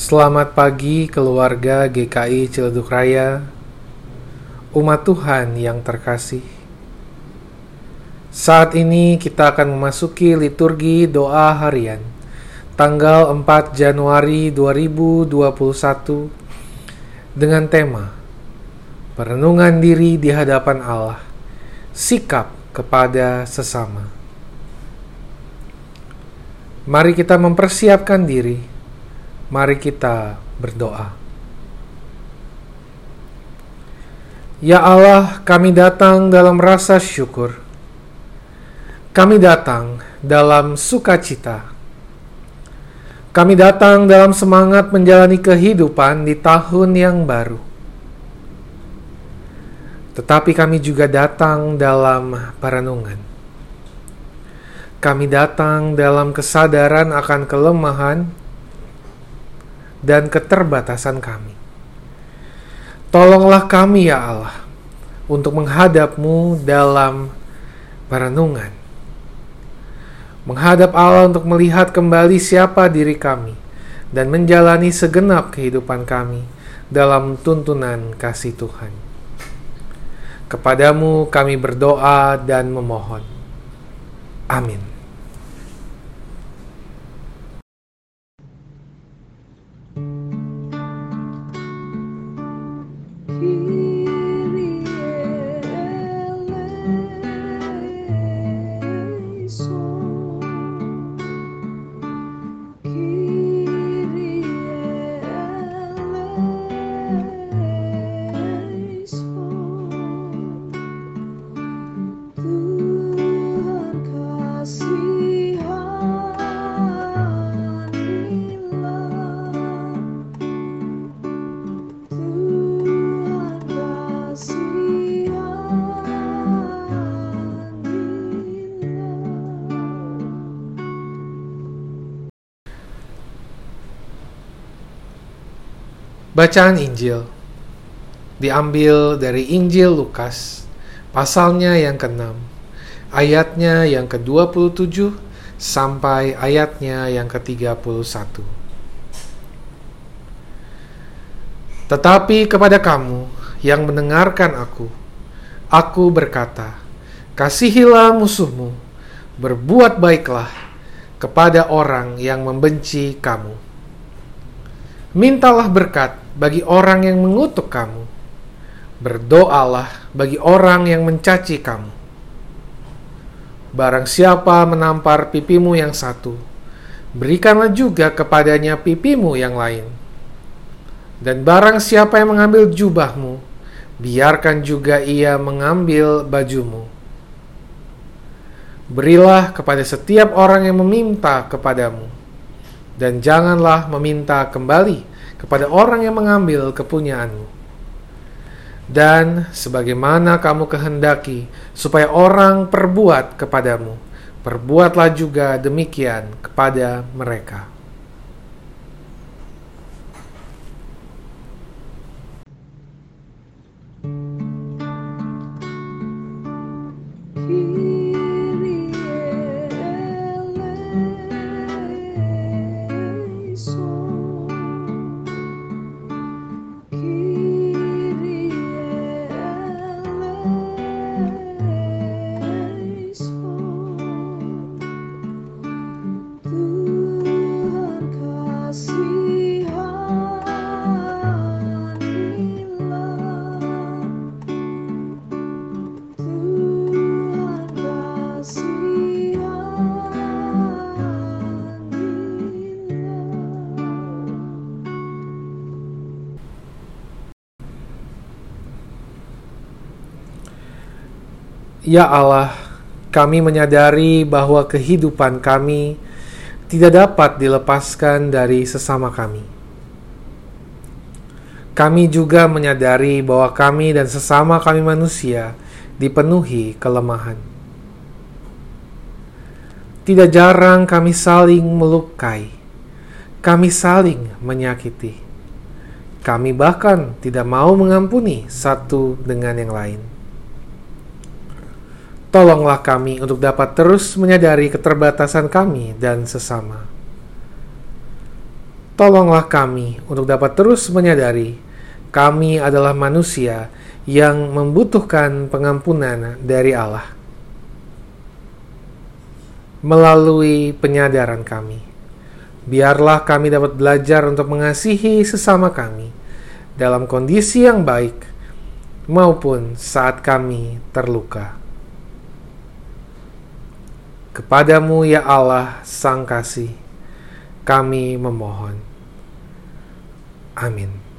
Selamat pagi keluarga GKI Ciledug Raya, umat Tuhan yang terkasih. Saat ini kita akan memasuki liturgi doa harian tanggal 4 Januari 2021 dengan tema Perenungan diri di hadapan Allah, sikap kepada sesama. Mari kita mempersiapkan diri Mari kita berdoa. Ya Allah, kami datang dalam rasa syukur. Kami datang dalam sukacita. Kami datang dalam semangat menjalani kehidupan di tahun yang baru. Tetapi kami juga datang dalam perenungan. Kami datang dalam kesadaran akan kelemahan dan keterbatasan kami. Tolonglah kami ya Allah untuk menghadapmu dalam perenungan. Menghadap Allah untuk melihat kembali siapa diri kami dan menjalani segenap kehidupan kami dalam tuntunan kasih Tuhan. Kepadamu kami berdoa dan memohon. Amin. feet. Bacaan Injil diambil dari Injil Lukas, pasalnya yang ke-6, ayatnya yang ke-27 sampai ayatnya yang ke-31. Tetapi kepada kamu yang mendengarkan aku, aku berkata, kasihilah musuhmu, berbuat baiklah kepada orang yang membenci kamu Mintalah berkat bagi orang yang mengutuk kamu. Berdoalah bagi orang yang mencaci kamu. Barang siapa menampar pipimu yang satu, berikanlah juga kepadanya pipimu yang lain. Dan barang siapa yang mengambil jubahmu, biarkan juga ia mengambil bajumu. Berilah kepada setiap orang yang meminta kepadamu dan janganlah meminta kembali kepada orang yang mengambil kepunyaanmu. Dan sebagaimana kamu kehendaki supaya orang perbuat kepadamu, perbuatlah juga demikian kepada mereka. Ya Allah, kami menyadari bahwa kehidupan kami tidak dapat dilepaskan dari sesama kami. Kami juga menyadari bahwa kami dan sesama kami manusia dipenuhi kelemahan. Tidak jarang kami saling melukai, kami saling menyakiti. Kami bahkan tidak mau mengampuni satu dengan yang lain. Tolonglah kami untuk dapat terus menyadari keterbatasan kami dan sesama. tolonglah kami untuk dapat terus menyadari kami adalah manusia yang membutuhkan pengampunan dari Allah. Melalui penyadaran kami, biarlah kami dapat belajar untuk mengasihi sesama kami dalam kondisi yang baik maupun saat kami terluka. Kepadamu ya Allah Sang Kasih, kami memohon. Amin.